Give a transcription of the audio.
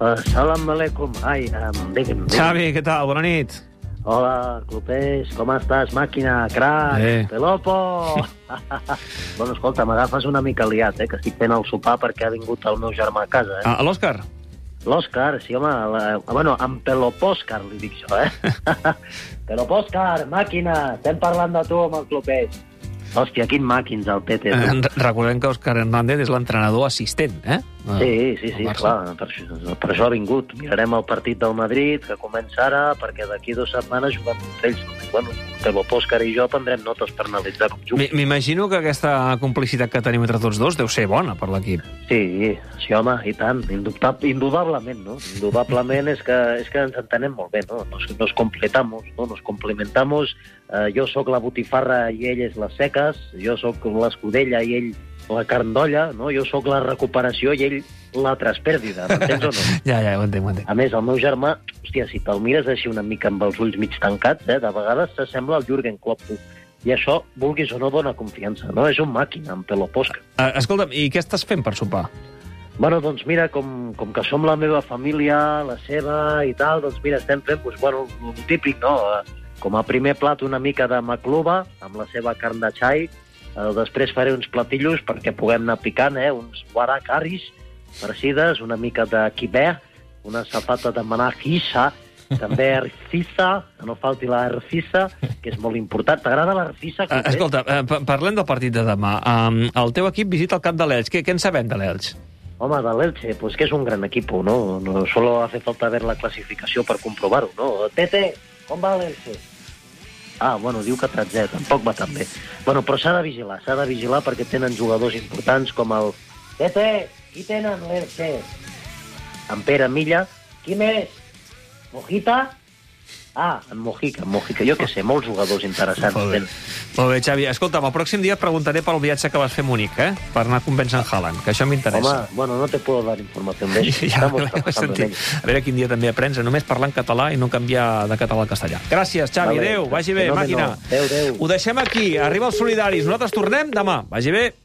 Uh, salam aleikum. Ai, um, digue'm, digue'm. Xavi, què tal? Bona nit. Hola, Clopés, com estàs, màquina, crac, Bé. pelopo? bueno, escolta, m'agafes una mica liat, eh, que estic fent el sopar perquè ha vingut el meu germà a casa, eh? Ah, L'Òscar? L'Òscar, sí, home, la, bueno, en Pelopòscar li dic jo, eh? Pelopòscar, màquina, estem parlant de tu amb el Clopés. Hòstia, quin màquins el Tete. tu. Eh, recordem que Òscar Hernández és l'entrenador assistent, eh? Sí, sí, sí, Barça. clar, per això, per això ha vingut. Mirarem el partit del Madrid, que comença ara, perquè d'aquí dues setmanes juguem contra ells. Bueno, Tebo Òscar i jo prendrem notes per analitzar com juguen. M'imagino que aquesta complicitat que tenim entre tots dos deu ser bona per l'equip. Sí, sí, home, i tant, indubtab, indudablement, no? Indudablement és que, és que ens entenem molt bé, no? Nos, nos completamos, no? Nos complementamos. Eh, jo sóc la botifarra i ell és les seques, jo sóc l'escudella i ell la carn d'olla, no? Jo sóc la recuperació i ell la traspèrdida, m'entens o no? Ja, ja, ho entenc, ho entenc. A més, el meu germà, hòstia, si te'l mires així una mica amb els ulls mig tancats, eh, de vegades s'assembla al Jürgen Klopp. I això, vulguis o no, dona confiança, no? És un màquina, en Peloposca. Uh, escolta'm, i què estàs fent per sopar? Bueno, doncs mira, com, com que som la meva família, la seva i tal, doncs mira, estem fent, doncs, bueno, el típic, no? Eh, Com a primer plat una mica de macluba, amb la seva carn de xai, eh, després faré uns platillos perquè puguem anar picant, eh? Uns guaracaris farcides, una mica de quibé, una safata de manajissa, també arcissa, que no falti la arcissa, que és molt important. T'agrada l'arcissa? Uh, escolta, uh, pa- parlem del partit de demà. Um, el teu equip visita el camp de l'Elx. Què, què en sabem de l'Elx? Home, de l'Elche, pues que es un gran equipo, ¿no? no solo hace falta ver la clasificació per comprovar-ho, no? Tete, com va l'Elche? Ah, bueno, diu que tretzè, tampoc va tan bé. Bueno, però s'ha de vigilar, s'ha de vigilar perquè tenen jugadors importants com el... Tete, qui tenen l'Elche? En Pere Milla. Qui més? Mojita? Ah, en Mojica, en Mojica. Jo què sé, molts jugadors interessants. Molt bé. Molt bé, Xavi. Escolta'm, el pròxim dia et preguntaré pel viatge que vas fer a Munic, eh? Per anar a convèncer en Haaland, que això m'interessa. Home, bueno, no te puedo dar información de eso. Ja, ja sentit. A veure quin dia també aprens a només parlar en català i no canviar de català al castellà. Gràcies, Xavi. Vale. Adéu. Vagi bé, màquina. Adéu, adéu. Ho deixem aquí. Arriba els solidaris. Nosaltres tornem demà. Vagi bé.